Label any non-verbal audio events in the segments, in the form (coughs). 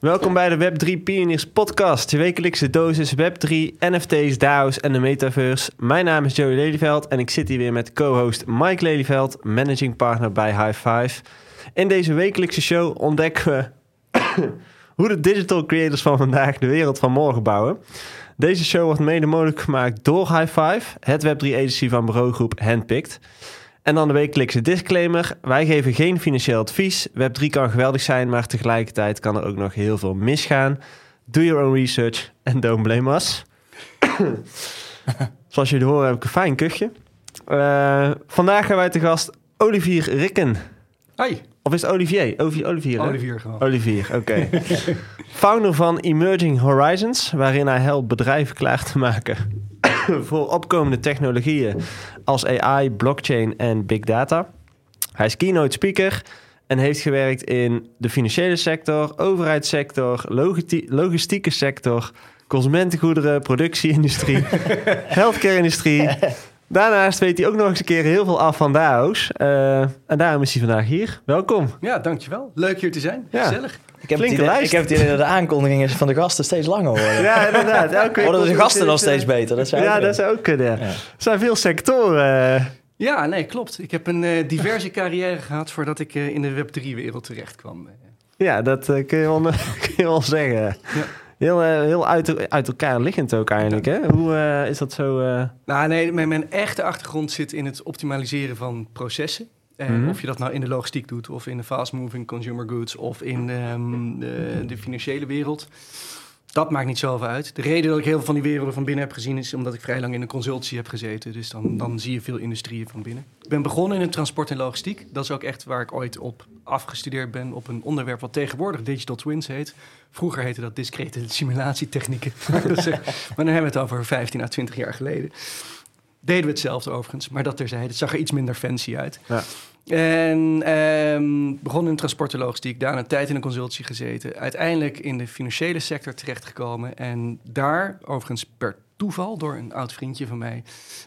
Welkom bij de Web3 Pioneers podcast, je wekelijkse dosis Web3, NFT's, DAO's en de metaverse. Mijn naam is Joey Lelyveld en ik zit hier weer met co-host Mike Lelyveld, managing partner bij High Five. In deze wekelijkse show ontdekken we (coughs) hoe de digital creators van vandaag de wereld van morgen bouwen. Deze show wordt mede mogelijk gemaakt door High Five, het Web3 agency van bureaugroep Handpicked. En dan de wekelijkse disclaimer. Wij geven geen financieel advies. Web3 kan geweldig zijn, maar tegelijkertijd kan er ook nog heel veel misgaan. Do your own research and don't blame us. (coughs) Zoals jullie horen heb ik een fijn kuchje. Uh, vandaag gaan wij te gast Olivier Rikken. Hi. Of is het Olivier? Olivier, Olivier, Olivier gewoon. Olivier, oké. Okay. (laughs) Founder van Emerging Horizons, waarin hij helpt bedrijven klaar te maken (laughs) voor opkomende technologieën als AI, blockchain en big data. Hij is keynote speaker en heeft gewerkt in de financiële sector, overheidssector, logistieke sector, consumentengoederen, productieindustrie, (laughs) healthcare-industrie. Daarnaast weet hij ook nog eens een keer heel veel af van DAO's. Uh, en daarom is hij vandaag hier. Welkom. Ja, dankjewel. Leuk hier te zijn. Ja. Gezellig. Ik heb, Flinke het ik heb het idee dat de aankondigingen van de gasten steeds langer worden. Ja, inderdaad. Elke worden de gasten dan steeds beter? Dat zou ja, dat zou ook kunnen. Ja. Er zijn veel sectoren. Ja, nee, klopt. Ik heb een uh, diverse carrière gehad voordat ik uh, in de Web3-wereld terecht kwam. Ja, dat uh, kun, je wel, (laughs) kun je wel zeggen. Ja. Heel, heel uit, uit, elkaar liggend ook eigenlijk. Hè? Hoe is dat zo? Nou, nee, mijn, mijn echte achtergrond zit in het optimaliseren van processen. Mhm. Of je dat nou in de logistiek doet, of in de fast-moving consumer goods, of in um, de, de, financiële wereld. Dat maakt niet zoveel uit. De reden dat ik heel veel van die werelden van binnen heb gezien, is omdat ik vrij lang in een consultie heb gezeten. Dus dan, dan zie je veel industrieën van binnen. Ik ben begonnen in het transport en logistiek. Dat is ook echt waar ik ooit op afgestudeerd ben. Op een onderwerp wat tegenwoordig digital twins heet. Vroeger heette dat discrete simulatietechnieken. (laughs) maar dan hebben we het over 15 à 20 jaar geleden. Deden we hetzelfde overigens, maar dat terzijde. Het zag er iets minder fancy uit. Ja. En um, begon in transport en logistiek, daarna een tijd in een consultie gezeten. Uiteindelijk in de financiële sector terechtgekomen. En daar, overigens per toeval, door een oud vriendje van mij,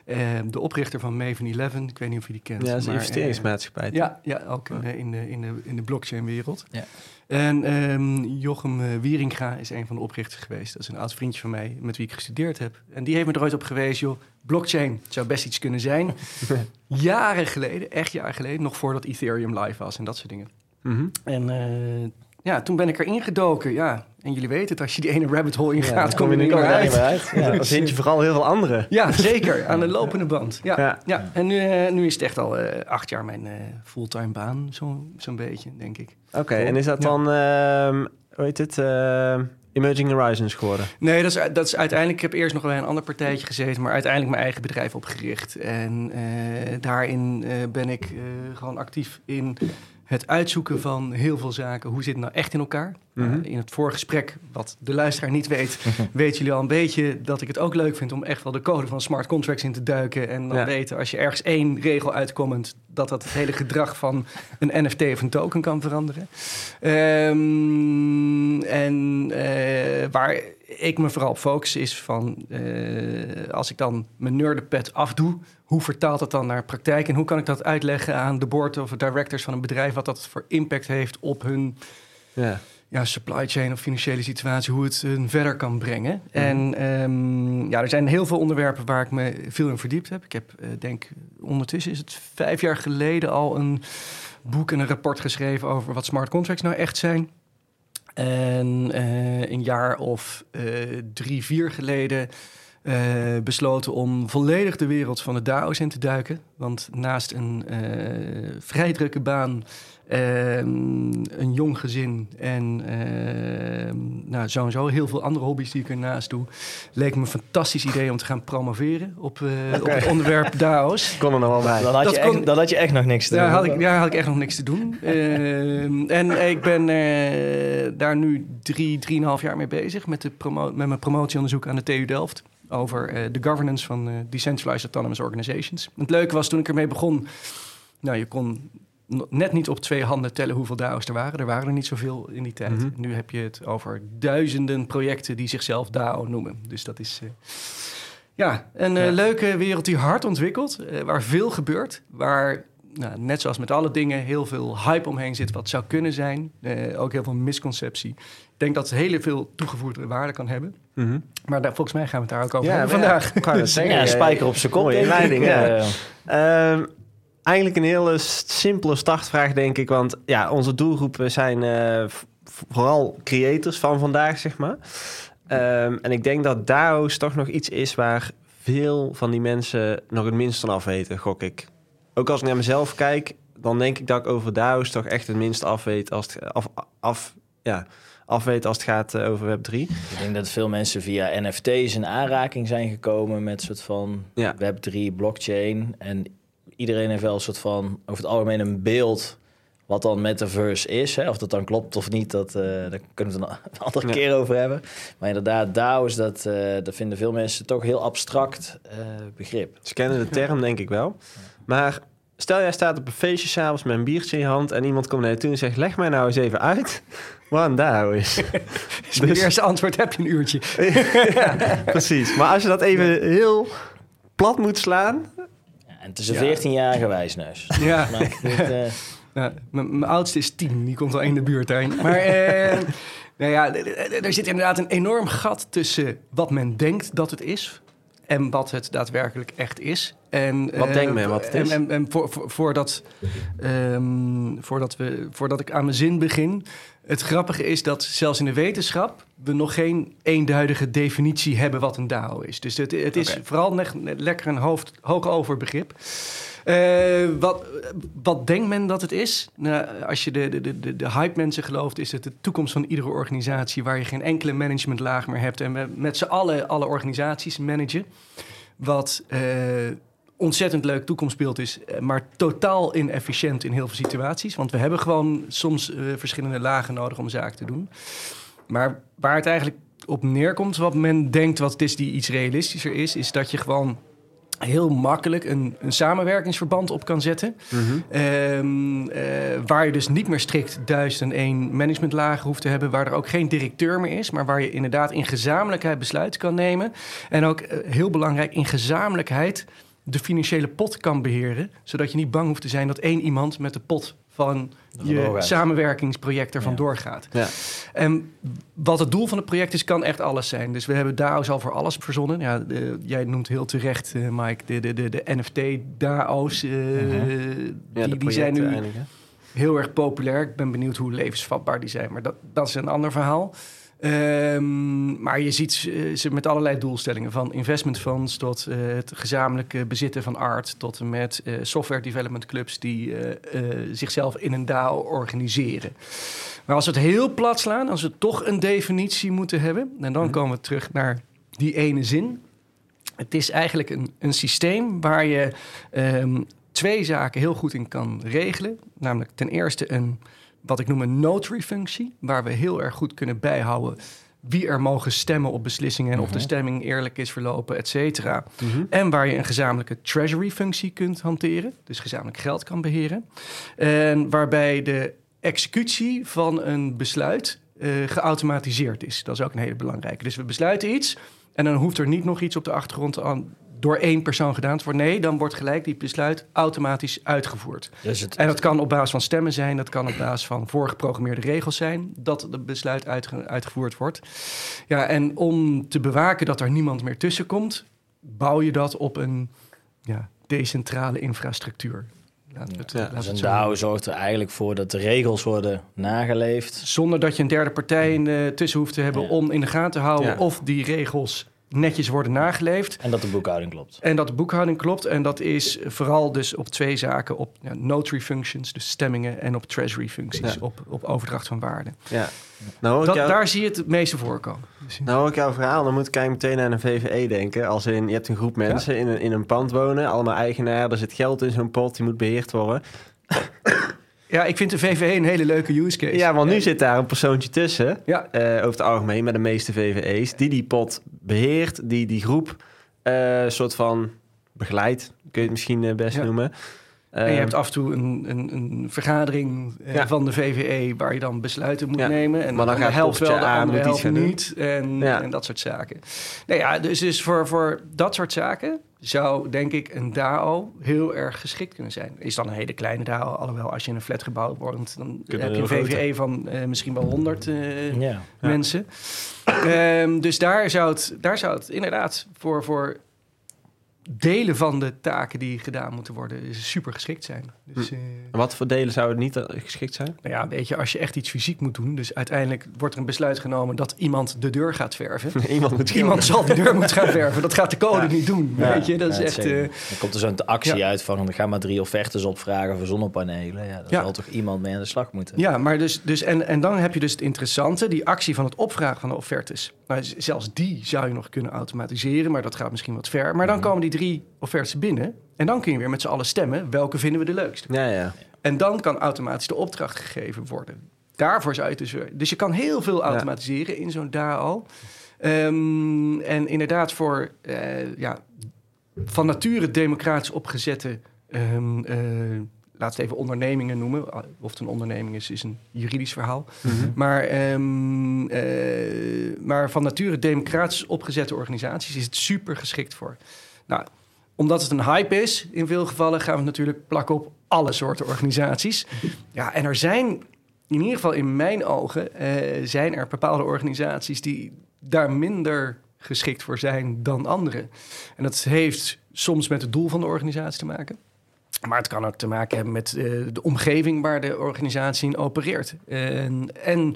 uh, de oprichter van Maven 11, ik weet niet of je die kent. Ja, dat is een investeringsmaatschappij. Uh, ja, ja, ook in, in, de, in, de, in de blockchain-wereld. Ja. En um, Jochem uh, Wieringa is een van de oprichters geweest. Dat is een oud vriendje van mij met wie ik gestudeerd heb. En die heeft me er ooit op gewezen, joh, blockchain zou best iets kunnen zijn. (laughs) jaren geleden, echt jaren geleden, nog voordat Ethereum live was en dat soort dingen. Mm -hmm. En uh, ja, toen ben ik erin gedoken. Ja, en jullie weten het, als je die ene rabbit hole ingaat, ja, kom je er niet meer uit. uit. Ja, (laughs) dan vind je vooral heel veel anderen. Ja, zeker. Aan de lopende band. Ja, ja. en nu, uh, nu is het echt al uh, acht jaar mijn uh, fulltime baan, zo'n zo beetje, denk ik. Oké, en is dat dan, uh, hoe heet het, ehm, Emerging Horizons geworden? Nee, dat is, dat is uiteindelijk, ik heb eerst nog bij een ander partijtje gezeten, maar uiteindelijk mijn eigen bedrijf opgericht. En daarin ben ik gewoon actief in het uitzoeken van heel veel zaken. Hoe zit het nou echt in elkaar? Mhm. in het voorgesprek, wat de luisteraar niet weet, (laughs) weten jullie al een beetje dat ik het ook leuk vind om echt wel de code van smart contracts in te duiken. En dan weten als je ergens één regel uitkomt, dat dat het hele gedrag van een NFT of een token kan veranderen. Um, en uh, waar ik me vooral op focus is van uh, als ik dan mijn nerdenpad afdoe, hoe vertaalt dat dan naar praktijk en hoe kan ik dat uitleggen aan de board of directors van een bedrijf wat dat voor impact heeft op hun ja ja, supply chain of financiële situatie, hoe het hun verder kan brengen. Mhm. En um, ja, er zijn heel veel onderwerpen waar ik me veel in verdiept heb. Ik heb, uh, denk, ondertussen is het vijf jaar geleden al een boek en een rapport geschreven over wat smart contracts nou echt zijn. En uh, een jaar of uh, drie, vier geleden uh, besloten om volledig de wereld van de DAO's in te duiken. Want naast een uh, vrij drukke baan Ehm, een jong gezin en uh, nou, sowieso heel veel andere hobby's die ik ernaast doe. Leek me een fantastisch idee om te gaan promoveren op, uh, op het onderwerp DAO's. (laughs) Kon er nog wel bij. Dan had, je, echt, dan had je echt nog niks te doen. Daar had ik, ja, had ik echt nog niks te doen. Ehm, en ik ben uh, daar nu drie, drieënhalf jaar mee bezig met, de promo met mijn promotieonderzoek aan de TU Delft over uh, de governance van uh, decentralized autonomous organizations. het leuke was toen ik ermee begon, nou, je kon net niet op twee handen tellen hoeveel DAO's er waren. Er waren er niet zoveel in die tijd. Mhm. Nu heb je het over duizenden projecten die zichzelf DAO noemen. Dus dat is uh, ja, een uh, leuke wereld die hard ontwikkelt, uh, waar veel gebeurt, waar nou, net zoals met alle dingen, heel veel hype omheen zit wat zou kunnen zijn. Eh, ook heel veel misconceptie. Ik denk dat het heel veel toegevoegde waarde kan hebben. Mhm. Maar daar, volgens mij gaan we het daar ook over Ja, hebben ja, vandaag. (laughs) zeggen, Ja, eh, spijker op zijn kop. ja. Eh, Ehm, eigenlijk een hele simpele startvraag, denk ik. Want ja, onze doelgroepen zijn eh, vooral creators van vandaag, zeg maar. Ehm, en ik denk dat DAO's toch nog iets is waar veel van die mensen nog het minst van af weten, gok ik. Ook als ik naar mezelf kijk, dan denk ik dat ik over DAO's toch echt het minst af weet als het, af, af, ja, af weet als het gaat eh, over Web3. Ik denk dat veel mensen via NFT's in aanraking zijn gekomen met soort van Ja. Web3, blockchain. En iedereen heeft wel een soort van, over het algemeen, een beeld wat dan metaverse is. Hè? Of dat dan klopt of niet, dat, eh, daar kunnen we het (laughs) een andere Ja. keer over hebben. Maar inderdaad, DAO's, dat, eh, dat vinden veel mensen toch heel abstract begrip. Ze kennen de term, denk ik wel. Maar stel jij staat op een feestje s'avonds met een biertje in je hand... en iemand komt naar je toe en zegt... leg mij nou eens even uit wat een DAO is. (laughs) Dus mijn eerste antwoord heb je een uurtje. (laughs) ja, precies. Maar als je dat even heel plat moet slaan... Ja, en het is een Ja. 14-jarige wijsneus. (laughs) Ja. Maar dit, eh, Ja, mijn oudste is tien, die komt al in de buurt daarin. Maar eh, nou ja, er zit inderdaad een enorm gat tussen wat men denkt dat het is en wat het daadwerkelijk echt is. En, Wat eh, denkt men wat het is? En, en, en voor, voor, voordat, ehm, voordat, we, voordat ik aan mijn zin begin... Het grappige is dat zelfs in de wetenschap... we nog geen eenduidige definitie hebben wat een DAO is. Dus het, het is vooral ne- lekker een hoofd, hoog over begrip. Eh, wat, wat denkt men dat het is? Nou, als je de, de, de- de, hype mensen gelooft, is het de toekomst van iedere organisatie waar je geen enkele managementlaag meer hebt en met z'n allen alle organisaties managen. Wat eh, ontzettend leuk toekomstbeeld is, eh, maar totaal inefficiënt in heel veel situaties. Want we hebben gewoon soms verschillende lagen nodig om zaken te doen. Maar waar het eigenlijk op neerkomt, wat men denkt wat het is die iets realistischer is, is dat je gewoon heel makkelijk een, een samenwerkingsverband op kan zetten. Ehm, eh, waar je dus niet meer strikt 1001 managementlagen hoeft te hebben, waar er ook geen directeur meer is, maar waar je inderdaad in gezamenlijkheid besluiten kan nemen. En ook eh, heel belangrijk, in gezamenlijkheid de financiële pot kan beheren, zodat je niet bang hoeft te zijn dat één iemand met de pot van je samenwerkingsproject er vandoor gaat. Ja. En wat het doel van het project is, kan echt alles zijn. Dus we hebben DAO's al voor alles verzonnen. Ja, de- jij noemt heel terecht, eh, Mike, de, de, de, de NFT-DAO's. eh, Ja, die, die zijn nu heel erg populair. Ik ben benieuwd hoe levensvatbaar die zijn, maar dat, dat is een ander verhaal. Ehm, maar je ziet eh, ze met allerlei doelstellingen, van investment funds tot eh, het gezamenlijke bezitten van art, tot en met eh, software development clubs die zichzelf in een DAO organiseren. Maar als we het heel plat slaan, als we toch een definitie moeten hebben, en dan Mhm. komen we terug naar die ene zin. Het is eigenlijk een, een systeem waar je ehm, twee zaken heel goed in kan regelen. Namelijk ten eerste een, wat ik noem een notary functie, waar we heel erg goed kunnen bijhouden wie er mogen stemmen op beslissingen en of de Mhm. stemming eerlijk is verlopen, et cetera. Mhm. En waar je een gezamenlijke treasury-functie kunt hanteren, dus gezamenlijk geld kan beheren. En waarbij de executie van een besluit eh, geautomatiseerd is. Dat is ook een hele belangrijke. Dus we besluiten iets en dan hoeft er niet nog iets op de achtergrond aan door één persoon gedaan te worden. Nee, dan wordt gelijk die besluit automatisch uitgevoerd. Dus het, En dat kan op basis van stemmen zijn, dat kan op basis van voorgeprogrammeerde regels zijn, dat het besluit uitge- uitgevoerd wordt. Ja, en om te bewaken dat er niemand meer tussen komt, bouw je dat op een ja, decentrale infrastructuur. Laten we het, Ja, dus een. DAO zorgt er eigenlijk voor dat de regels worden nageleefd. Zonder dat je een derde partij in, eh, tussen hoeft te hebben Ja. om in de gaten te houden of die regels netjes worden nageleefd. En dat de boekhouding klopt. En dat de boekhouding klopt. En dat is vooral dus op twee zaken. Op ja, notary functions, dus stemmingen. En op treasury functies, Ja. op, op overdracht van waarde. Ja. Nou Dat, jou, daar zie je het het meeste voorkomen. Dus, nou hoor ik jouw verhaal, dan moet ik eigenlijk meteen aan een VVE denken. Als in, je hebt een groep mensen in, een, in een pand wonen, allemaal eigenaar, er zit geld in zo'n pot, die moet beheerd worden. Ja, ik vind de VVE een hele leuke use case. Ja, want nu zit daar een persoontje tussen, Ja, eh, over het algemeen, met de meeste VVE's, die die pot beheert, die die groep eh soort van begeleidt, kun je het misschien eh, best Ja. noemen. En je Ehm, hebt af en toe een, een, een vergadering eh, Ja. van de VVE... waar je dan besluiten moet Ja. nemen. En Maar dan gaat het helft wel, de andere doen. niet. En, Ja. en dat soort zaken. Nou ja, dus, dus voor, voor dat soort zaken zou denk ik een DAO heel erg geschikt kunnen zijn. Is dan een hele kleine DAO, alhoewel als je in een flatgebouw woont, dan Kunnen heb je een VVE van eh, misschien wel 100 eh, mensen. Ehm, dus daar zou, het, daar zou het inderdaad voor, voor delen van de taken die gedaan moeten worden super geschikt zijn. Dus, Hm. eh, Wat voor delen zouden niet eh, geschikt zijn? nou ja, weet je, als je echt iets fysiek moet doen, dus uiteindelijk wordt er een besluit genomen dat iemand de deur gaat verven. (laughs) Iemand moet Iemand zal die deur moeten gaan (laughs) verven. Dat gaat de code Ja. niet doen. Ja. Weet je, dat is echt. zeker. eh, Dan komt er zo'n actie Ja. uit van... ga maar drie offertes opvragen voor zonnepanelen. Ja, daar Ja. zal toch iemand mee aan de slag moeten. ja, maar dus, dus en, en dan heb je dus het interessante, die actie van het opvragen van de offertes. Nou, zelfs die zou je nog kunnen automatiseren, maar dat gaat misschien wat ver. Maar dan Mhm. komen die drie offertes binnen en dan kun je weer met z'n allen stemmen welke vinden we de leukste. Ja, ja. En dan kan automatisch de opdracht gegeven worden. Daarvoor zou je dus... Dus je kan heel veel automatiseren in zo'n DAO. Ehm, en inderdaad voor eh, ja, van nature democratisch opgezette... ehm eh, laat het even ondernemingen noemen. Of het een onderneming is, is een juridisch verhaal. Mhm. Maar, ehm, eh, maar van nature democratisch opgezette organisaties is het super geschikt voor. Nou, omdat het een hype is, in veel gevallen gaan we het natuurlijk plakken op alle soorten organisaties. Ja, en er zijn, in ieder geval in mijn ogen, eh, zijn er bepaalde organisaties die daar minder geschikt voor zijn dan andere. En dat heeft soms met het doel van de organisatie te maken. Maar het kan ook te maken hebben met eh, de omgeving waar de organisatie in opereert. En, en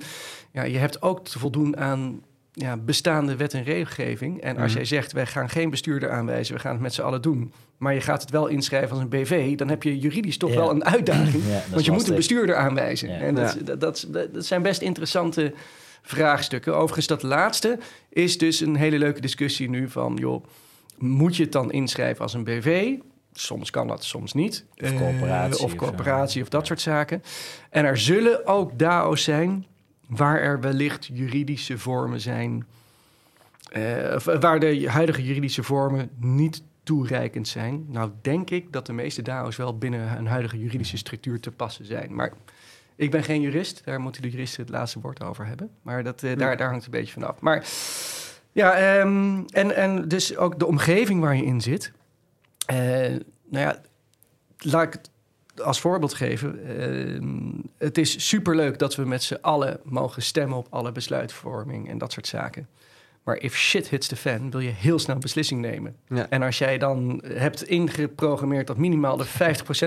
ja, je hebt ook te voldoen aan ja, bestaande wet en regelgeving. En als Mhm. jij zegt, wij gaan geen bestuurder aanwijzen, we gaan het met z'n allen doen. Maar je gaat het wel inschrijven als een BV, dan heb je juridisch toch Ja. wel een uitdaging. (laughs) Ja, want je moet een bestuurder aanwijzen. Ja. En dat, dat, dat, dat- dat zijn best interessante vraagstukken. Overigens, dat laatste is dus een hele leuke discussie nu van... joh, moet je het dan inschrijven als een BV? Soms kan dat, soms niet. Of Eh, corporatie of of corporatie zo. of dat soort zaken. En er zullen ook DAO's zijn waar er wellicht juridische vormen zijn... of waar de huidige juridische vormen niet toereikend zijn. Nou, denk ik dat de meeste DAO's wel binnen een huidige juridische structuur te passen zijn. Maar ik ben geen jurist, daar moeten de juristen het laatste woord over hebben. Maar dat, eh, daar, daar hangt het een beetje vanaf. Maar ja, ehm, en, en dus ook de omgeving waar je in zit. Eh, nou ja, laat ik het als voorbeeld geven. Ehm, het is superleuk dat we met z'n allen mogen stemmen op alle besluitvorming en dat soort zaken. Maar if shit hits the fan, wil je heel snel een beslissing nemen. Ja. En als jij dan hebt ingeprogrammeerd dat minimaal de 50%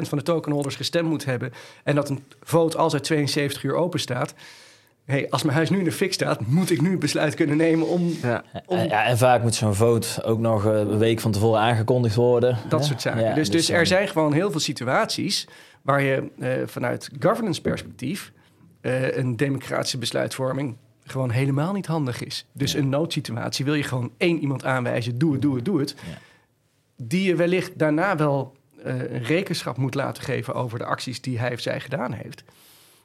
van de tokenholders gestemd moet hebben... en dat een vote altijd 72 uur open staat... Hey, als mijn huis nu in de fik staat, moet ik nu een besluit kunnen nemen om Ja. Om- Ja, en vaak moet zo'n vote ook nog eh, een week van tevoren aangekondigd worden. Dat Ja. soort zaken. Ja, dus, dus er dan- zijn gewoon heel veel situaties waar je eh, vanuit governance perspectief eh, een democratische besluitvorming gewoon helemaal niet handig is. Dus Ja. een noodsituatie wil je gewoon één iemand aanwijzen, doe het, doe het, doe het. Ja. Die je wellicht daarna wel eh, een rekenschap moet laten geven over de acties die hij of zij gedaan heeft.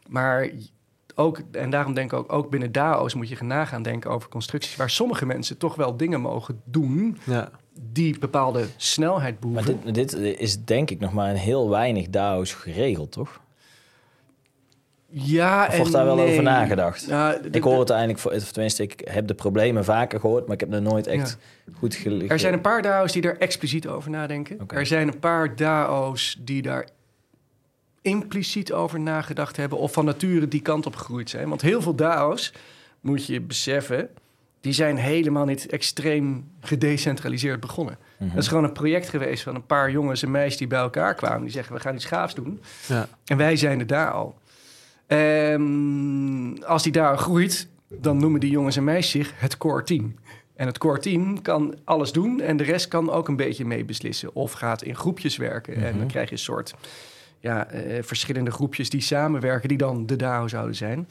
Maar ook, en daarom denk ik ook, ook binnen DAO's moet je gaan nagaan denken over constructies waar sommige mensen toch wel dingen mogen doen Ja. die bepaalde snelheid Maar behoeven. dit, dit is denk ik nog maar een heel weinig DAO's geregeld, toch? Ja, Of wordt en daar wel nee. over nagedacht? Ja, de- Ik hoor het eigenlijk, voor, of tenminste, ik heb de problemen vaker gehoord, maar ik heb er nooit echt goed geleerd. Er zijn een paar DAO's die er expliciet over nadenken. Er zijn een paar DAO's die daar impliciet over nagedacht hebben... of van nature die kant op gegroeid zijn. Want heel veel DAO's, moet je beseffen... die zijn helemaal niet extreem gedecentraliseerd begonnen. Mhm. Dat is gewoon een project geweest van een paar jongens en meisjes... die bij elkaar kwamen. Die zeggen, we gaan iets gaafs doen. Ja. En wij zijn de DAO. Ehm, als die DAO groeit, dan noemen die jongens en meisjes zich het core team. En het core team kan alles doen en de rest kan ook een beetje mee beslissen. Of gaat in groepjes werken. En dan Mhm. krijg je een soort ja, eh, verschillende groepjes die samenwerken, die dan de DAO zouden zijn.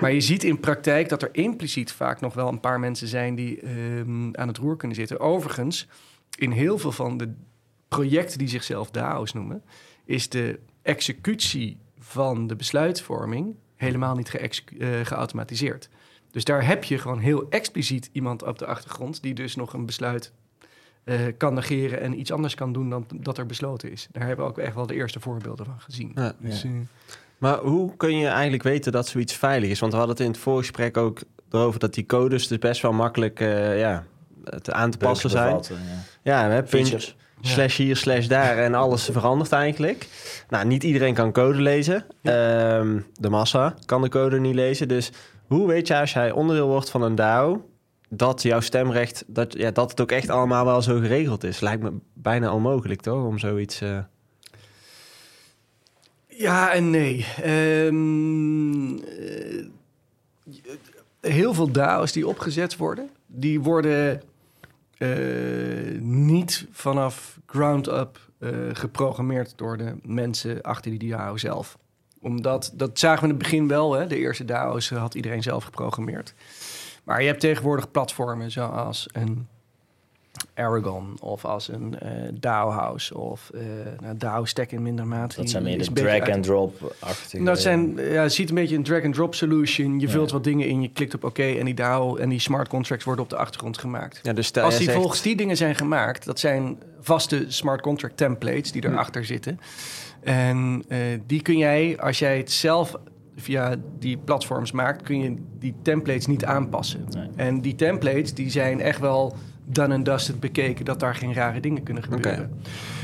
Maar je ziet in praktijk dat er impliciet vaak nog wel een paar mensen zijn die ehm, aan het roer kunnen zitten. Overigens, in heel veel van de projecten die zichzelf DAO's noemen, is de executie van de besluitvorming helemaal niet eh, geautomatiseerd. Dus daar heb je gewoon heel expliciet iemand op de achtergrond die dus nog een besluit eh, kan negeren en iets anders kan doen dan dat er besloten is. Daar hebben we ook echt wel de eerste voorbeelden van gezien. Ja. Dus, Ja. eh, Maar hoe kun je eigenlijk weten dat zoiets veilig is? Want we hadden het in het voorgesprek ook erover dat die codes dus best wel makkelijk eh, ja, te aan te passen zijn. ja. Ja, we hebben Features. Ja. slash hier, slash daar en alles (laughs) verandert eigenlijk. Nou, niet iedereen kan code lezen. Ehm, de massa kan de code niet lezen. Dus hoe weet jij als jij onderdeel wordt van een DAO... dat jouw stemrecht, dat, ja, dat het ook echt allemaal wel zo geregeld is? Lijkt me bijna onmogelijk, toch? Om zoiets... eh, Ja en nee. Ehm, eh, heel veel DAO's die opgezet worden, die worden eh, niet vanaf ground up geprogrammeerd door de mensen achter die DAO zelf. Omdat, dat zagen we in het begin wel, hè? de eerste DAO's had iedereen zelf geprogrammeerd. Maar je hebt tegenwoordig platformen zoals een Aragon of als een eh DAO House of eh nou, DAO Stack in minder mate. Dat zijn Die meer is de uit- drag-and-drop-achtige... dat zijn, ja, het ziet een beetje een drag-and-drop solution. Je Ja. vult wat dingen in, je klikt op oké en die DAO en die smart contracts worden op de achtergrond gemaakt. ja, dus stel, Als die zegt- volgens die dingen zijn gemaakt, dat zijn vaste smart contract templates die Hm. erachter zitten. En eh, die kun jij, als jij het zelf via die platforms maakt, kun je die templates niet aanpassen. Nee. En die templates die zijn echt wel done and dusted bekeken dat daar geen rare dingen kunnen gebeuren.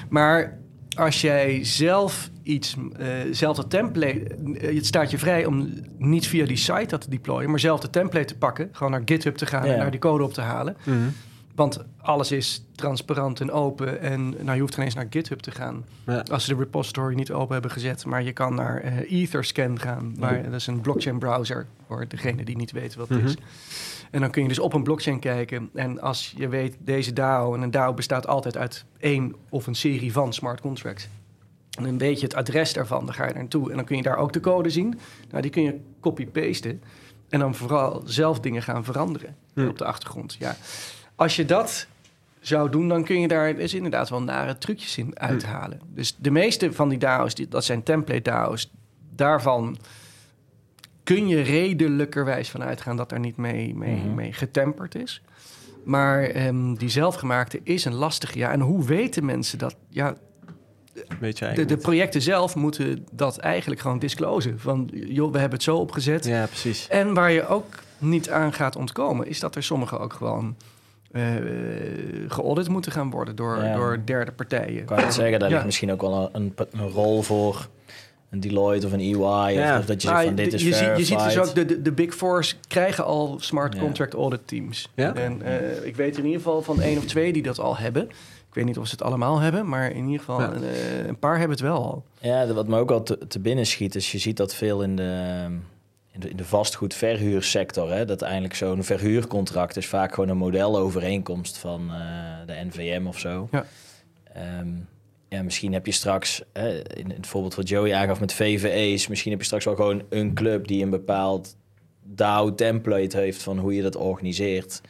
Maar als jij zelf iets, eh zelf dat template, eh, het staat je vrij om niet via die site dat te deployen, maar zelf de template te pakken, gewoon naar GitHub te gaan Ja. en naar die code op te halen. Mhm. Want alles is transparant en open. En nou, je hoeft geen eens naar GitHub te gaan. Ja. Als ze de repository niet open hebben gezet. Maar je kan naar eh, Etherscan gaan. Maar, Dat is een blockchain browser. Voor degene die niet weten wat het is. Mhm. En dan kun je dus op een blockchain kijken. En als je weet, deze DAO... En een DAO bestaat altijd uit één of een serie van smart contracts. En dan weet je het adres daarvan. Dan ga je naartoe. En dan kun je daar ook de code zien. Nou, die kun je copy-pasten. En dan vooral zelf dingen gaan veranderen op de achtergrond. Ja. Als je dat zou doen, dan kun je daar dus inderdaad wel nare trucjes in uithalen. Dus de meeste van die DAO's, dat zijn template DAO's, daarvan kun je redelijkerwijs van uitgaan dat er niet mee, mee, Mhm. mee getemperd is. Maar ehm, die zelfgemaakte is een lastige. Ja, en hoe weten mensen dat? Ja, Weet je de, eigenlijk de projecten zelf moeten dat eigenlijk gewoon disclosen. Van, joh, we hebben het zo opgezet. Ja, precies. En waar je ook niet aan gaat ontkomen, is dat er sommige ook gewoon eh geaudit moeten gaan worden door, Ja. door derde partijen. Ik wou net zeggen, daar Ja. ligt misschien ook wel een, een, een rol voor een Deloitte of een EY. Ja. Of, of dat je Nou, zegt van dit je, is je, ziet, je ziet dus verified. ook, de, de, Big Fours krijgen al smart Ja. contract audit teams. Ja? En eh, ik weet in ieder geval van één of twee die dat al hebben. Ik weet niet of ze het allemaal hebben, maar in ieder geval Ja. eh, een paar hebben het wel al. Ja, wat me ook al te, te binnen schiet, is je ziet dat veel in de, in de, in de vastgoedverhuursector. Hè, dat eigenlijk zo'n verhuurcontract is vaak gewoon een modelovereenkomst van eh, de NVM of zo. Ja. Ehm, ja, misschien heb je straks, hè, in, in het voorbeeld wat Joey aangaf met VVE's, misschien heb je straks wel gewoon een club die een bepaald DAO-template heeft van hoe je dat organiseert.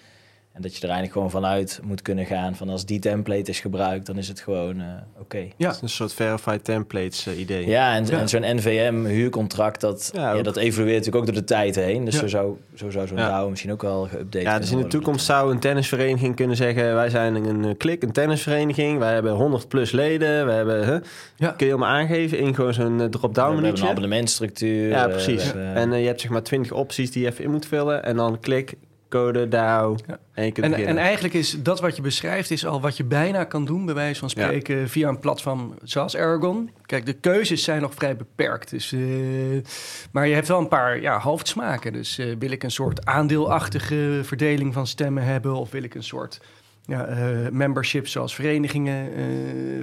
En dat je er eigenlijk gewoon vanuit moet kunnen gaan van als die template is gebruikt, dan is het gewoon eh, oké. Ja, Het is een soort verified templates eh, idee. Ja, en, Ja. en zo'n NVM-huurcontract, dat, Ja, ja, dat evolueert natuurlijk ook door de tijd heen. Dus Ja. zo zou, zo zou zo'n Ja. DAO misschien ook wel geüpdate Ja, dus in de toekomst zou een tennisvereniging kunnen zeggen... wij zijn een klik, een tennisvereniging. Wij hebben 100 plus leden. We hebben, hè, Ja. Kun je allemaal aangeven in gewoon zo'n eh, We drop-down hebben een abonnementstructuur. Ja, precies. hebben- En je hebt zeg maar 20 opties die je even in moet vullen. En dan klik, code, DAO. Ja. En je kunt En, eigenlijk is dat wat je beschrijft, is al wat je bijna kan doen, bij wijze van Ja. spreken, via een platform zoals Aragon. Kijk, de keuzes zijn nog vrij beperkt. Dus, eh, maar je hebt wel een paar ja, hoofdsmaken. Dus eh, wil ik een soort aandeelachtige verdeling van stemmen hebben, of wil ik een soort ja, eh, membership zoals verenigingen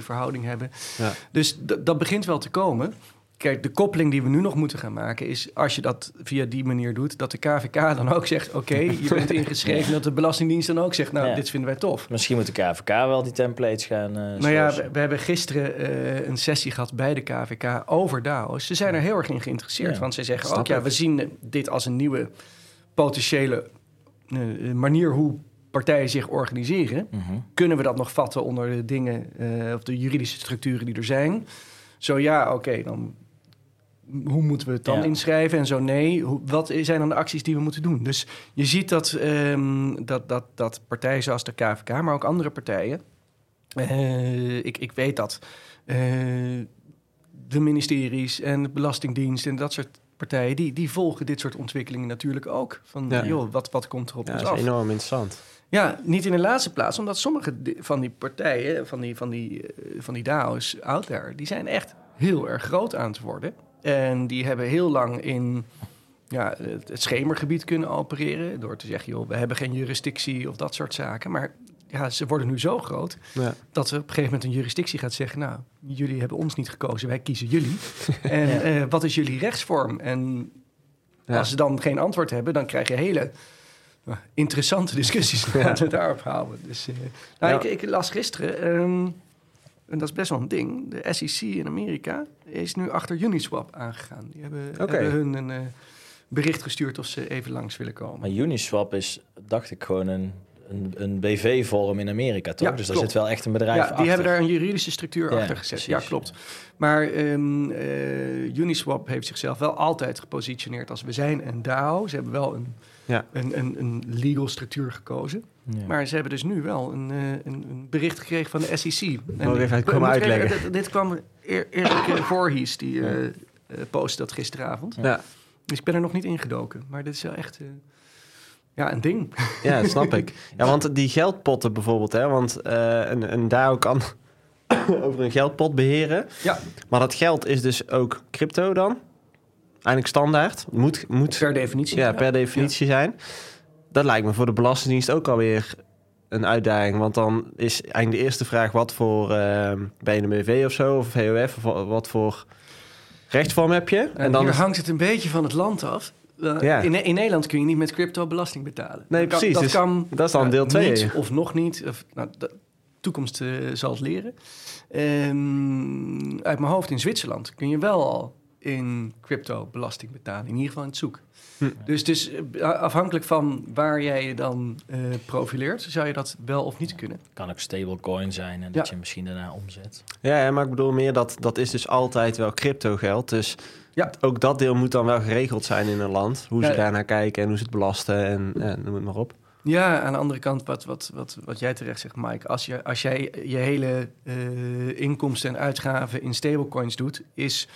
verhouding hebben. Ja. Dus dat begint wel te komen. Kijk, de koppeling die we nu nog moeten gaan maken is... als je dat via die manier doet, dat de KVK dan ook zegt... oké, (laughs) je bent ingeschreven. En dat de Belastingdienst dan ook zegt... nou, Ja. dit vinden wij tof. Misschien moet de KVK wel die templates gaan eh Nou ja, we, we hebben gisteren eh, een sessie gehad bij de KVK over DAO's. Ze zijn er heel erg in geïnteresseerd. Want ze zeggen ook, ja, we zien dit als een nieuwe potentiële eh, manier hoe partijen zich organiseren. Mhm. Kunnen we dat nog vatten onder de dingen of de juridische structuren die er zijn? Zo ja, oké, dan hoe moeten we het dan Ja. inschrijven? En zo nee, hoe, wat zijn dan de acties die we moeten doen? Dus je ziet dat, ehm, dat, dat, dat partijen zoals de KVK, maar ook andere partijen... eh, ik, ik weet dat eh, de ministeries en de Belastingdienst en dat soort partijen... die, die volgen dit soort ontwikkelingen natuurlijk ook. Van, Ja. joh, wat, wat komt er op Ja, ons dat is af? enorm interessant. Ja, niet in de laatste plaats, omdat sommige van die partijen, van die, van die, eh, van die DAO's out there, die zijn echt heel erg groot aan het worden. En die hebben heel lang in ja, het, het schemergebied kunnen opereren. Door te zeggen, joh, we hebben geen jurisdictie of dat soort zaken. Maar ja, ze worden nu zo groot Ja. dat er op een gegeven moment een jurisdictie gaat zeggen... nou, jullie hebben ons niet gekozen, wij kiezen jullie. (laughs) en Ja. eh, wat is jullie rechtsvorm? En Ja. als ze dan geen antwoord hebben, dan krijg je hele nou, interessante discussies. Laten (laughs) we daarop houden. Dus, eh, nou, ik, ik las gisteren, ehm, en dat is best wel een ding... de SEC in Amerika is nu achter Uniswap aangegaan. Die hebben, hebben hun een eh, bericht gestuurd of ze even langs willen komen. Maar Uniswap is, dacht ik, gewoon een, een, een BV-vorm in Amerika, toch? Ja, dus daar klopt. zit wel echt een bedrijf Ja, achter. die hebben daar een juridische structuur Ja, achter gezet. precies, ja, klopt. Maar ehm, eh, Uniswap heeft zichzelf wel altijd gepositioneerd als we zijn een DAO. Ze hebben wel een, Ja. een, een, een legal structuur gekozen. Ja. Maar ze hebben dus nu wel een, eh, een, een bericht gekregen van de SEC. En Moet ik even ik- even- uitleggen. dit, dit kwam Eer- Erik Voorhies, die eh eh, postte dat gisteravond. Ja. Dus ik ben er nog niet ingedoken. Maar dit is wel echt eh, ja, een ding. Ja, dat snap ik. Ja, want die geldpotten bijvoorbeeld, hè, want eh, een, een DAO kan (coughs) over een geldpot beheren. Ja. Maar dat geld is dus ook crypto dan? Eigenlijk standaard? Moet, moet Per definitie. ja, per definitie zijn. Dat lijkt me voor de Belastingdienst ook alweer een uitdaging. Want dan is eigenlijk de eerste vraag... wat voor eh je een BV of zo, of VOF... of wa- wat voor rechtsvorm heb je? En, En dan hier hangt het een beetje van het land af. Uh, Ja. in, in Nederland kun je niet met crypto belasting betalen. Nee, Dat kan- precies. Dat, Dus kan dat is dan ja, deel twee. Niet of nog niet. Of, nou, de toekomst eh, zal het leren. Ehm, uit mijn hoofd in Zwitserland kun je wel al in crypto belasting betalen. In ieder geval in het zoek. Hm. Dus, dus eh, afhankelijk van waar jij je dan eh, profileert... zou je dat wel of niet kunnen. Kan ook stablecoin zijn en dat je misschien daarna omzet. Ja, maar ik bedoel meer dat dat is dus altijd wel crypto geld. Dus Ja. ook dat deel moet dan wel geregeld zijn in een land. Hoe ze Ja. daarnaar kijken en hoe ze het belasten en, en noem het maar op. Ja, aan de andere kant, wat, wat, wat, wat jij terecht zegt, Mike. Als, je, als jij je hele eh, inkomsten en uitgaven in stablecoins doet, is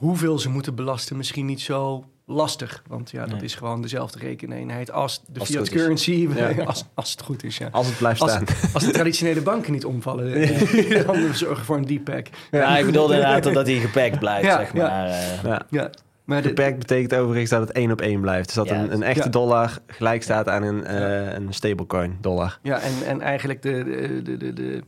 hoeveel ze moeten belasten misschien niet zo lastig. Want ja, dat Nee. is gewoon dezelfde rekeneenheid als de Als fiat currency. Ja. (laughs) Als, als het goed is, ja. Als het blijft Als, staan. (laughs) als de traditionele banken niet omvallen, eh, dan zorgen voor een D-pack. Ja, ik bedoelde inderdaad dat hij (laughs) gepakt blijft, Ja, zeg ja. maar. eh. Ja. Ja, maar de, Beperkt betekent overigens dat het één op één blijft. Dus dat Ja, een, een echte ja. dollar gelijk staat aan een, eh, een stablecoin dollar. Ja, en, en eigenlijk de, de, de, de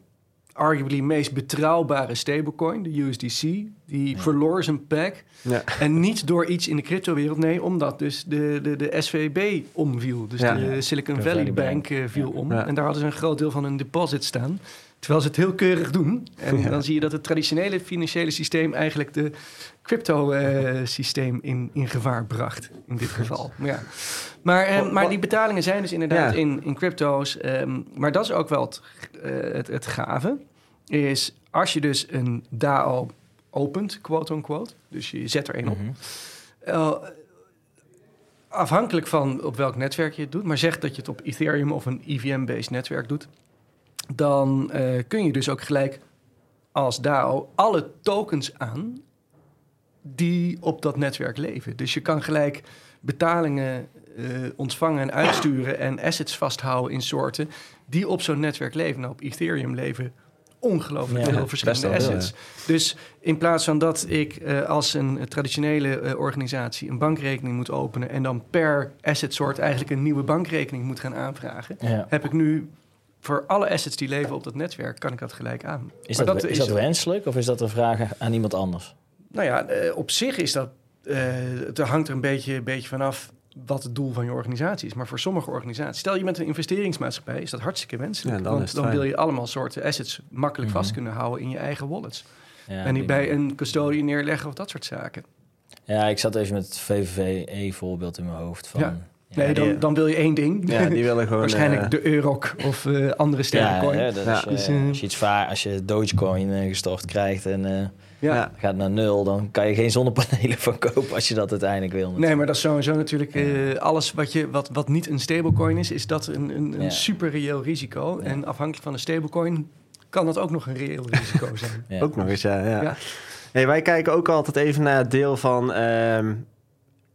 arguably meest betrouwbare stablecoin, de USDC, die verloor zijn pack. Ja. En niet door iets in de cryptowereld, nee, omdat dus de, de, de SVB omviel. Dus Ja. de Silicon Valley Valley Bank Bank. eh, viel om. En daar hadden ze een groot deel van hun deposit staan. Terwijl ze het heel keurig doen. En Ja. dan zie je dat het traditionele financiële systeem eigenlijk de crypto-systeem in, in gevaar bracht. In dit geval. Maar, ja. maar, eh, maar die betalingen zijn dus inderdaad Ja. in, in crypto's. ehm, maar dat is ook wel het, eh, het, het gave. Is als je dus een DAO opent, quote-unquote. Dus je zet er één op. Mhm. Eh, afhankelijk van op welk netwerk je het doet, maar zeg dat je het op Ethereum of een EVM-based netwerk doet, dan eh, kun je dus ook gelijk als DAO alle tokens aan die op dat netwerk leven. Dus je kan gelijk betalingen eh, ontvangen en uitsturen en assets vasthouden in soorten die op zo'n netwerk leven. Nou, op Ethereum leven ongelooflijk veel verschillende wel assets. Dus in plaats van dat ik eh, als een traditionele organisatie een bankrekening moet openen en dan per assetsoort eigenlijk een nieuwe bankrekening moet gaan aanvragen, Ja. heb ik nu voor alle assets die leven op dat netwerk, kan ik dat gelijk aan. Is dat, is dat wenselijk of is dat een vraag aan iemand anders? Nou ja, eh, op zich is dat. eh het hangt er een beetje, beetje vanaf wat het doel van je organisatie is. Maar voor sommige organisaties, stel je bent een investeringsmaatschappij, is dat hartstikke wenselijk. Ja, dan want dan wil je allemaal soorten assets makkelijk Mhm. vast kunnen houden in je eigen wallets. Ja, en niet die- bij een custodie neerleggen of dat soort zaken. Ja, ik zat even met het VVE-voorbeeld in mijn hoofd. Van, Ja. Ja, nee, dan, die- dan wil je één ding. Ja, die (laughs) willen gewoon... Waarschijnlijk eh, de Euroc of eh, andere Ja, stablecoin. hè, dat Ja. is, Dus, eh, als je iets vaar, als je Dogecoin gestort krijgt en eh, ja. ja. gaat naar nul, dan kan je geen zonnepanelen (laughs) van kopen als je dat uiteindelijk wil. Nee, maar dat is sowieso natuurlijk eh, alles wat, je, wat, wat niet een stablecoin is, is dat een, een, een Ja. super reëel risico. Ja. En afhankelijk van de stablecoin kan dat ook nog een reëel risico (laughs) zijn. Ja. Ook nog eens, ja. ja. Ja. Hey, wij kijken ook altijd even naar het deel van... ehm,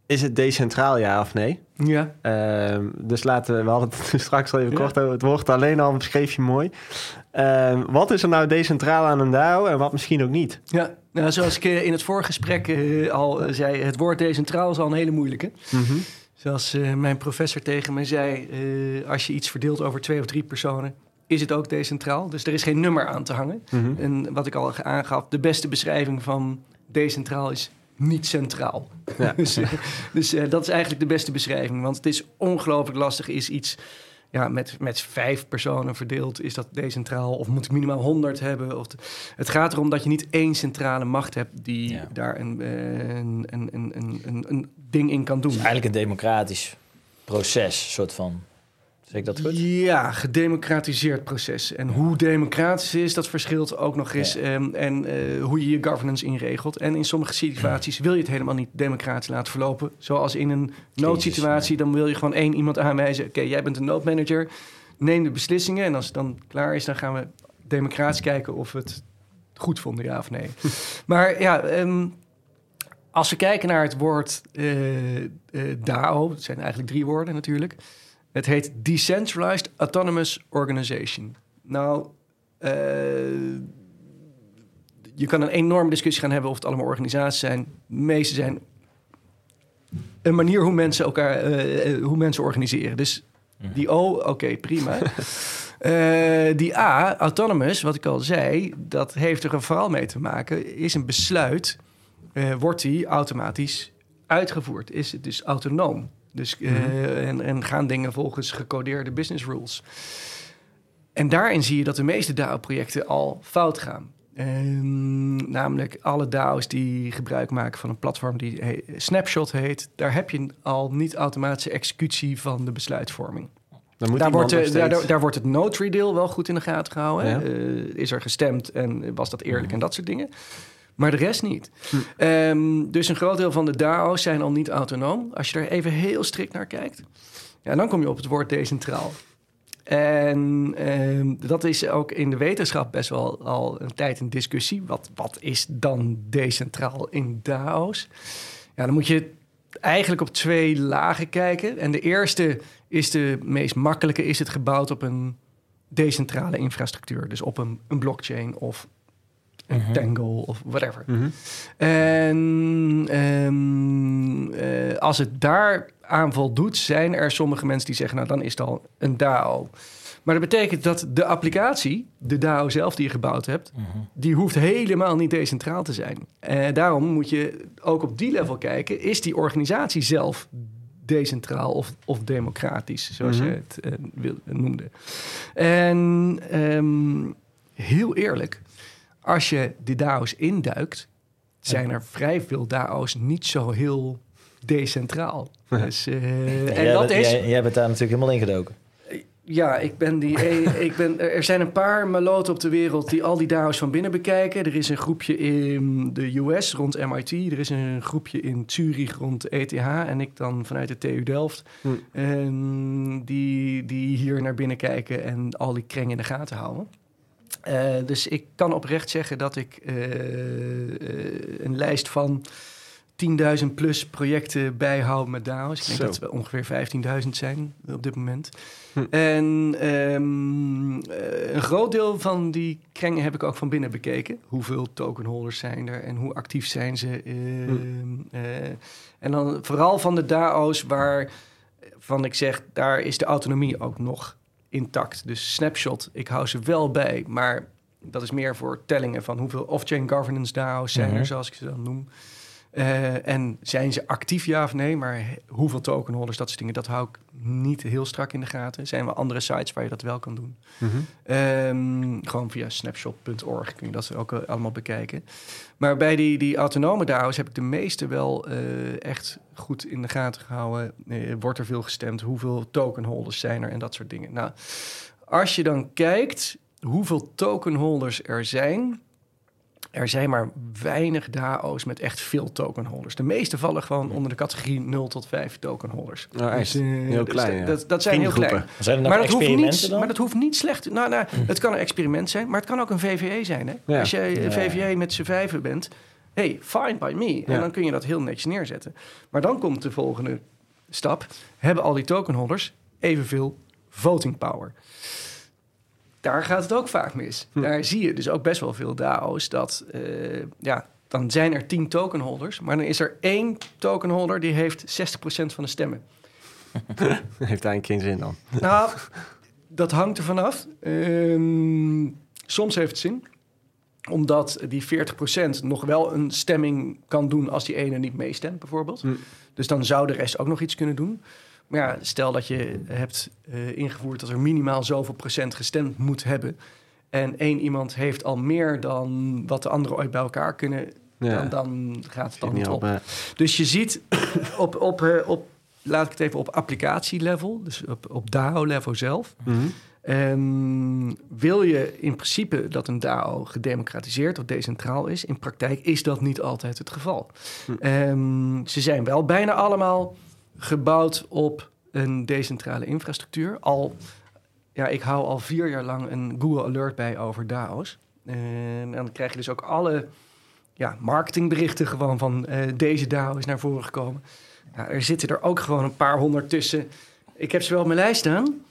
is het decentraal ja of nee? Ja. Ehm, dus laten we, we hadden het (laughs) straks al even Ja. kort over het woord alleen al beschreef je mooi. Ehm, wat is er nou decentraal aan een DAO en wat misschien ook niet? Ja, nou, zoals ik eh, in het voorgesprek eh, al eh, zei, het woord decentraal is al een hele moeilijke. Mhm. Zoals mijn professor tegen me zei, als je iets verdeelt over twee of drie personen, is het ook decentraal. Dus er is geen nummer aan te hangen. Mhm. En wat ik al aangaf, de beste beschrijving van decentraal is niet centraal. Ja. (laughs) dus eh, dus eh, dat is eigenlijk de beste beschrijving. Want het is ongelooflijk lastig, is iets ja, met, met vijf personen verdeeld, is dat decentraal? Of moet ik minimaal 100 hebben? Of het gaat erom dat je niet één centrale macht hebt die Ja. daar een, eh, een, een, een, een, een, een ding in kan doen. Het is eigenlijk een democratisch proces, soort van. Zeg ik dat goed? Ja, gedemocratiseerd proces. En hoe democratisch is, dat verschilt ook nog eens. Ja. ehm, en eh, hoe je je governance inregelt. En in sommige situaties wil je het helemaal niet democratisch laten verlopen. Zoals in een noodsituatie, dan wil je gewoon één iemand aanwijzen. Oké, jij bent een noodmanager. Neem de beslissingen. En als het dan klaar is, dan gaan we democratisch kijken of we het goed vonden, ja of nee. (laughs) maar ja, ehm, als we kijken naar het woord eh, eh, DAO, het zijn eigenlijk drie woorden natuurlijk. Het heet Decentralized Autonomous Organization. Nou, eh, je kan een enorme discussie gaan hebben of het allemaal organisaties zijn. De meeste zijn een manier hoe mensen elkaar, eh, eh, hoe mensen organiseren. Dus die O, oké, prima. (laughs) Die A, autonomous, wat ik al zei, dat heeft er vooral mee te maken, is een besluit, wordt die automatisch uitgevoerd? Is het dus autonoom? Dus, eh, en, en gaan dingen volgens gecodeerde business rules. En daarin zie je dat de meeste DAO-projecten al fout gaan. Ehm, namelijk alle DAO's die gebruik maken van een platform die he- Snapshot heet, daar heb je al niet automatische executie van de besluitvorming. Moet Daar wordt, eh, daar, steeds- daar, daar wordt het notary deel wel goed in de gaten gehouden. Ja. Eh, is er gestemd en was dat eerlijk en dat soort dingen. Maar de rest niet. Hm. Ehm, dus een groot deel van de DAO's zijn al niet autonoom. Als je er even heel strikt naar kijkt, ja, dan kom je op het woord decentraal. En ehm, dat is ook in de wetenschap best wel al een tijd een discussie. Wat, wat is dan decentraal in DAO's? Ja, dan moet je eigenlijk op twee lagen kijken. En de eerste is de meest makkelijke, is het gebouwd op een decentrale infrastructuur. Dus op een, een blockchain of Tangle of whatever. Mhm. En ehm, eh, als het daar aan voldoet, zijn er sommige mensen die zeggen, nou dan is het al een DAO. Maar dat betekent dat de applicatie, de DAO zelf die je gebouwd hebt, Mhm. die hoeft helemaal niet decentraal te zijn. En daarom moet je ook op die level kijken, is die organisatie zelf decentraal of, of democratisch, zoals Mhm. je het eh, wil, noemde. En ehm, heel eerlijk, als je de DAO's induikt, zijn er vrij veel DAO's niet zo heel decentraal. Dus, eh, Ja, en jij, dat bent, is... jij, jij bent daar natuurlijk helemaal ingedoken. Ja, ik ben die. (laughs) eh, ik ben, er zijn een paar maloten op de wereld die al die DAO's van binnen bekijken. Er is een groepje in de US rond MIT. Er is een groepje in Zurich rond ETH. En ik dan vanuit de TU Delft. Hm. En die, die hier naar binnen kijken en al die krengen in de gaten houden. Eh, dus ik kan oprecht zeggen dat ik eh, eh, een lijst van 10.000 plus projecten bijhoud met DAO's. Ik denk Zo. dat we ongeveer 15.000 zijn op dit moment. Hm. En ehm, eh, een groot deel van die krengen heb ik ook van binnen bekeken. Hoeveel tokenholders zijn er en hoe actief zijn ze? Ehm, eh, en dan vooral van de DAO's waar van ik zeg, daar is de autonomie ook nog intact. Dus Snapshot, ik hou ze wel bij, maar dat is meer voor tellingen van hoeveel off-chain governance DAO's zijn er, zoals ik ze dan noem. Eh, en zijn ze actief ja of nee? Maar hoeveel tokenholders, dat soort dingen, dat hou ik niet heel strak in de gaten. Er zijn wel andere sites waar je dat wel kan doen. Mhm. Ehm, gewoon via snapshot.org kun je dat ook allemaal bekijken. Maar bij die, die autonome DAO's heb ik de meeste wel eh, echt goed in de gaten gehouden. Eh, wordt er veel gestemd? Hoeveel tokenholders zijn er en dat soort dingen? Nou, als je dan kijkt hoeveel tokenholders er zijn... Er zijn maar weinig DAO's met echt veel tokenholders. De meeste vallen gewoon onder de categorie 0 tot 5 tokenholders. Echt? eh, Heel dus klein, dat- ja. dat, dat zijn heel klein. Vriendengroepen. Zijn er nog Maar dat, hoeft niet, dan? maar dat hoeft niet slecht. Nou, nou, het kan een experiment zijn, maar het kan ook een VVE zijn. Hè? Ja. Als jij een Ja. VVE met z'n vijven bent hey, fine by me. En Ja. dan kun je dat heel netjes neerzetten. Maar dan komt de volgende stap. Hebben al die tokenholders evenveel voting power? Daar gaat het ook vaak mis. Hm. Daar zie je dus ook best wel veel DAO's dat, eh, ja, dan zijn er 10 tokenholders, maar dan is er één tokenholder die heeft 60% van de stemmen. (laughs) Heeft eigenlijk geen zin dan. Nou, dat hangt er vanaf. Ehm soms heeft het zin. Omdat die 40% nog wel een stemming kan doen als die ene niet meestemt, bijvoorbeeld. Hm. Dus dan zou de rest ook nog iets kunnen doen. Maar ja, stel dat je hebt eh, ingevoerd dat er minimaal zoveel procent gestemd moet hebben. En één iemand heeft al meer dan wat de anderen ooit bij elkaar kunnen. Ja. Dan, dan gaat het dan niet op. op. Dus je ziet (coughs) op, op, eh, op laat ik het even op applicatielevel, dus op, op DAO-level zelf. Mhm. Ehm, wil je in principe dat een DAO gedemocratiseerd of decentraal is? In praktijk is dat niet altijd het geval. Hm. Ehm, ze zijn wel bijna allemaal gebouwd op een decentrale infrastructuur. Al, ja, ik hou al vier jaar lang een Google Alert bij over DAO's. En dan krijg je dus ook alle ja, marketingberichten gewoon van eh, deze DAO is naar voren gekomen. Er zitten er ook gewoon een paar honderd tussen. Ik heb ze wel op mijn lijst staan.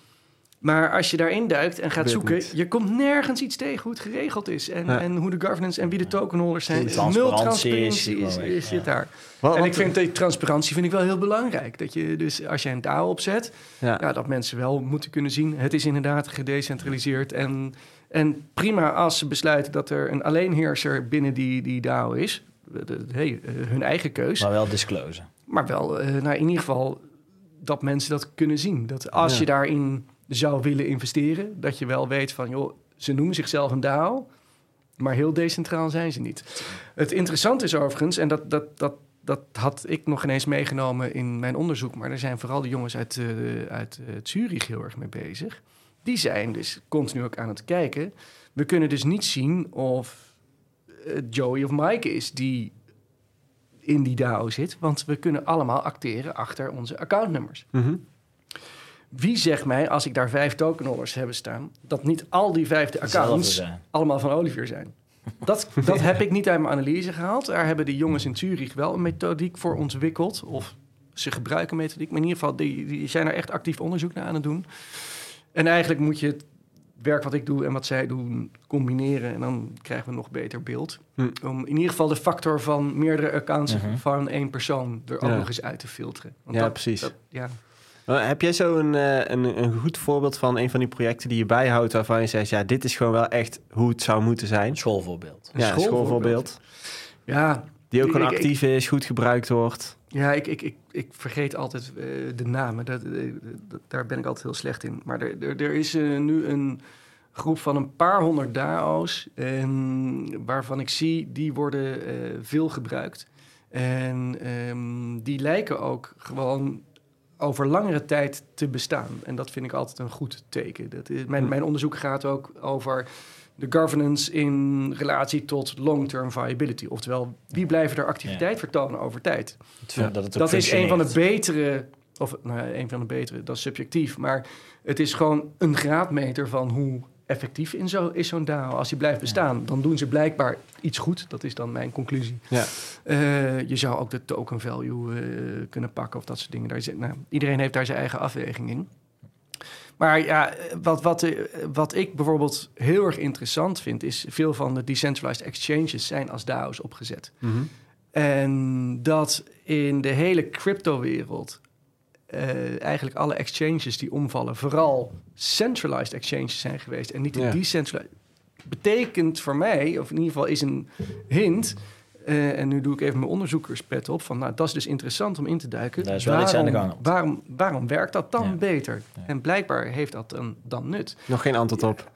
Maar als je daarin duikt en gaat zoeken, niet. je komt nergens iets tegen hoe het geregeld is. En, Ja. en hoe de governance en wie de tokenholders zijn. Transparantie Nul is transparantie is, is, zit ja. daar. Wat- en ik vind die transparantie vind ik wel heel belangrijk. Dat je dus als je een DAO opzet, ja. ja, dat mensen wel moeten kunnen zien. Het is inderdaad gedecentraliseerd. En, en prima als ze besluiten dat er een alleenheerser binnen die, die DAO is. Hey, eh, hun eigen keus. Maar wel disclosen. Maar wel, eh, nou, in ieder geval dat mensen dat kunnen zien. Dat als je daarin zou willen investeren, dat je wel weet van, joh, ze noemen zichzelf een DAO, maar heel decentraal zijn ze niet. Het interessante is overigens, en dat, dat, dat, dat had ik nog ineens meegenomen in mijn onderzoek, maar er zijn vooral de jongens uit, eh uit eh, Zurich heel erg mee bezig. Die zijn dus continu ook aan het kijken. We kunnen dus niet zien of het Joey of Mike is die in die DAO zit, want we kunnen allemaal acteren achter onze accountnummers. Mhm. Wie zegt mij, als ik daar vijf tokenholders hebben staan, dat niet al die vijfde accounts allemaal van Olivier zijn? Dat, (laughs) dat heb ik niet uit mijn analyse gehaald. Daar hebben de jongens in Zurich wel een methodiek voor ontwikkeld. Of ze gebruiken een methodiek. Maar in ieder geval, die, die zijn er echt actief onderzoek naar aan het doen. En eigenlijk moet je het werk wat ik doe en wat zij doen combineren. En dan krijgen we een nog beter beeld. Hm. Om in ieder geval de factor van meerdere accounts Mhm. van één persoon er ook Ja. nog eens uit te filteren. Want Ja, dat- precies. dat- ja. Maar Heb jij zo een, eh, een, een goed voorbeeld van een van die projecten die je bijhoudt... waarvan je zegt, ja, dit is gewoon wel echt hoe het zou moeten zijn? Schoolvoorbeeld. Een ja, schoolvoorbeeld. schoolvoorbeeld. ja, Die ook gewoon Ik- ik- actief is, goed gebruikt wordt. Ja, ik, ik, ik, ik vergeet altijd eh, de namen. Dat, eh, dat- daar ben ik altijd heel slecht in. Maar er, er, er is eh, nu een groep van een paar honderd DAO's... En waarvan ik zie, die worden eh, veel gebruikt. En ehm, die lijken ook gewoon over langere tijd te bestaan. En dat vind ik altijd een goed teken. Dat is, mijn, Hm. mijn onderzoek gaat ook over de governance in relatie tot long-term viability. Oftewel, wie blijven er activiteit vertonen over tijd? Ja. Dat, het ook Dat is een van de betere, of nou ja, een van de betere, dat is subjectief, maar het is gewoon een graadmeter van hoe effectief in zo, is zo'n DAO. Als die blijft bestaan, dan doen ze blijkbaar iets goed. Dat is dan mijn conclusie. Ja. Eh, je zou ook de token value eh, kunnen pakken of dat soort dingen. Daar zit, nou, iedereen heeft daar zijn eigen afweging in. Maar ja, wat, wat, eh, wat ik bijvoorbeeld heel erg interessant vind, is veel van de decentralized exchanges zijn als DAO's opgezet. Mhm. En dat in de hele crypto-wereld eh, eigenlijk alle exchanges die omvallen, vooral centralized exchanges zijn geweest en niet de Ja. decentralized. Betekent voor mij, of in ieder geval is een hint, eh, en nu doe ik even mijn onderzoekerspet op, van nou, dat is dus interessant om in te duiken. Daar is wel iets aan de gang. Waarom, waarom werkt dat dan Ja. beter? Ja. En blijkbaar heeft dat dan, dan nut. Nog geen antwoord op.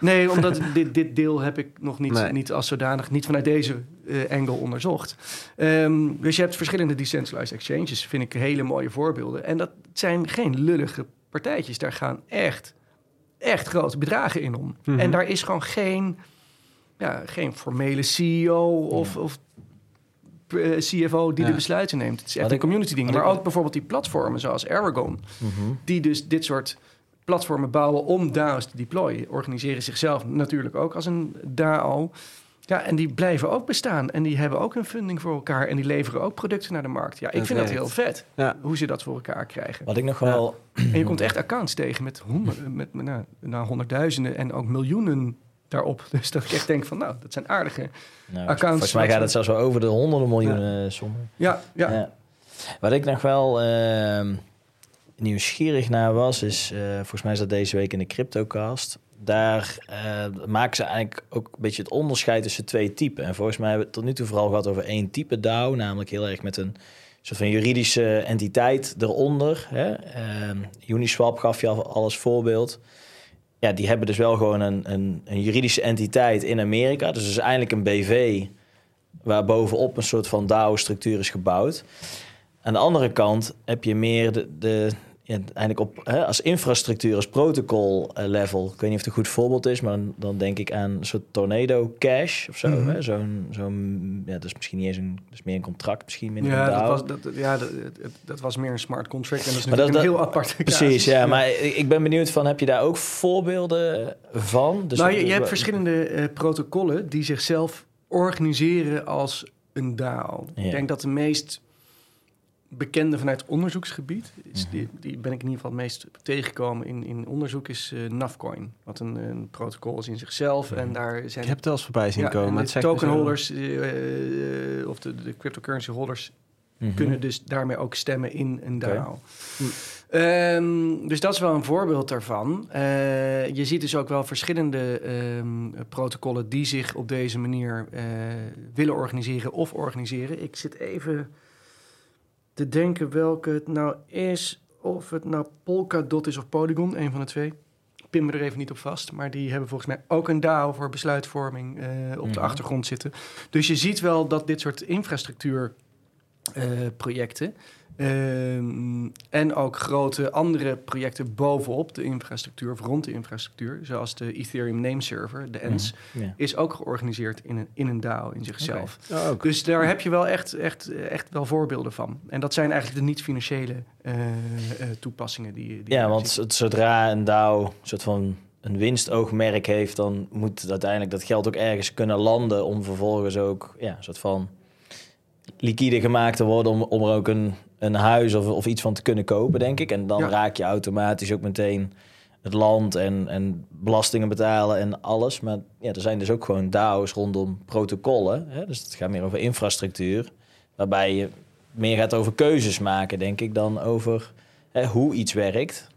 Nee, (laughs) omdat dit, dit deel heb ik nog niet, Nee. niet als zodanig, niet vanuit deze eh angle onderzocht. Ehm, dus je hebt verschillende decentralized exchanges, vind ik hele mooie voorbeelden. En dat zijn geen lullige partijtjes. Daar gaan echt, echt grote bedragen in om. Mhm. En daar is gewoon geen, ja, geen formele CEO of, of eh, CFO die Ja. de besluiten neemt. Het is echt Wat een community ding. Maar ook bijvoorbeeld die platformen zoals Aragon Mhm. die dus dit soort platformen bouwen om DAO's te deployen. Organiseren zichzelf natuurlijk ook als een DAO. Ja, en die blijven ook bestaan. En die hebben ook een funding voor elkaar. En die leveren ook producten naar de markt. Ja, ik Dat vind dat heel vet. Ja. Hoe ze dat voor elkaar krijgen. Wat ik nog wel... En je komt echt accounts tegen met, honderd, met, met nou, nou, honderdduizenden en ook miljoenen daarop. (laughs) Dus dat ik echt denk van, nou, dat zijn aardige. Nou, Accounts volgens mij gaat het zelfs wel over de honderden miljoenen sommen. Ja, ja. Ja. Wat ik nog wel ehm, nieuwsgierig naar was, is eh, volgens mij is dat deze week in de CryptoCast. Daar eh, maken ze eigenlijk ook een beetje het onderscheid tussen twee typen. En volgens mij hebben we het tot nu toe vooral gehad over één type DAO, namelijk heel erg met een soort van juridische entiteit eronder. Hè? Ehm, Uniswap gaf je al, al als voorbeeld. Ja, die hebben dus wel gewoon een, een, een juridische entiteit in Amerika. Dus het is eigenlijk een BV waar bovenop een soort van DAO-structuur is gebouwd. Aan de andere kant heb je meer de, de ja, eigenlijk op hè, als infrastructuur, als protocol eh, level. Ik weet niet of het een goed voorbeeld is, maar dan, dan denk ik aan een soort Tornado Cash of zo. Mhm. hè? Zo'n, zo'n, ja, dat is misschien niet eens een, dat is meer een contract, misschien minder Ja, een dat was, dat, ja dat, dat- was meer een smart contract. En dat is Maar natuurlijk dat- een heel apart Precies, ja, maar ik ben benieuwd van, heb je daar ook voorbeelden van? Dus nou, je, je hebt verschillende eh, protocollen die zichzelf organiseren als een DAO. Ja. Ik denk dat de meest bekende vanuit onderzoeksgebied, is Mhm. die, die ben ik in ieder geval het meest tegengekomen in, in onderzoek, is eh Navcoin. Wat een, een protocol is in zichzelf. En daar zijn Ik heb het wel eens voorbij zien ja, komen. de tokenholders, eh, eh, of de, de cryptocurrency holders, Mhm. kunnen dus daarmee ook stemmen in een. DAO. Ehm, dus dat is wel een voorbeeld daarvan. Je ziet dus ook wel verschillende ehm, protocollen die zich op deze manier willen organiseren of organiseren. Ik zit even te denken welke het nou is. Of het nou Polkadot is of Polygon, een van de twee. Ik Pin me er even niet op vast. Maar die hebben volgens mij ook een DAO voor besluitvorming eh, op de Mhm. achtergrond zitten. Dus je ziet wel dat dit soort infrastructuur eh, ehm, en ook grote andere projecten bovenop de infrastructuur, of rond de infrastructuur, zoals de Ethereum Name Server, de ENS, Mhm. Ja. is ook georganiseerd in een, in een DAO in zichzelf. Oh. Dus daar heb je wel echt, echt, echt wel voorbeelden van. En dat zijn eigenlijk de niet-financiële eh, eh, toepassingen die, die Ja, want ziet. zodra een DAO een soort van een winstoogmerk heeft, dan moet uiteindelijk dat geld ook ergens kunnen landen om vervolgens ook ja, een soort van liquide gemaakt te worden om, om er ook een, een huis of, of iets van te kunnen kopen, denk ik. En dan Ja. raak je automatisch ook meteen het land en, en belastingen betalen en alles. Maar ja, er zijn dus ook gewoon DAO's rondom protocollen. Hè? Dus het gaat meer over infrastructuur, waarbij je meer gaat over keuzes maken, denk ik, dan over hè, hoe iets werkt.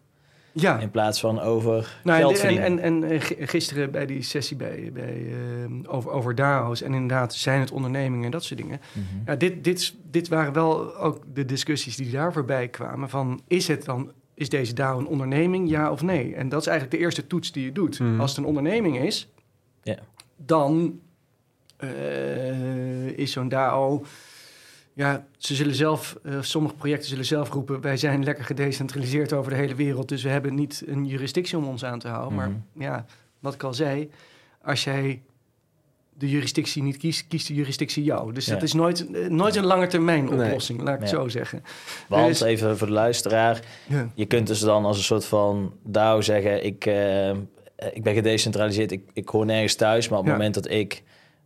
Ja, In plaats van over Nou, geld en, verdienen. en, en gi- gisteren bij die sessie bij, bij, eh, over, over DAO's en inderdaad zijn het ondernemingen en dat soort dingen. Mhm. Ja, dit, dit, dit waren wel ook de discussies die daar voorbij kwamen van is het dan is deze DAO een onderneming, ja of nee? En dat is eigenlijk de eerste toets die je doet. Mhm. Als het een onderneming is, Ja. dan eh, is zo'n DAO... Ja, ze zullen zelf, eh, sommige projecten zullen zelf roepen... wij zijn lekker gedecentraliseerd over de hele wereld... dus we hebben niet een jurisdictie om ons aan te houden. Mhm. Maar ja, wat ik al zei, als jij de jurisdictie niet kiest... kiest de jurisdictie jou. Dus Ja. dat is nooit, eh, nooit een lange termijn Nee. oplossing, laat ik het Ja. zo zeggen. Want, dus- even voor de luisteraar... Ja. je kunt dus dan als een soort van DAO zeggen... ik, eh, ik ben gedecentraliseerd, ik, ik hoor nergens thuis... maar op het moment dat ik,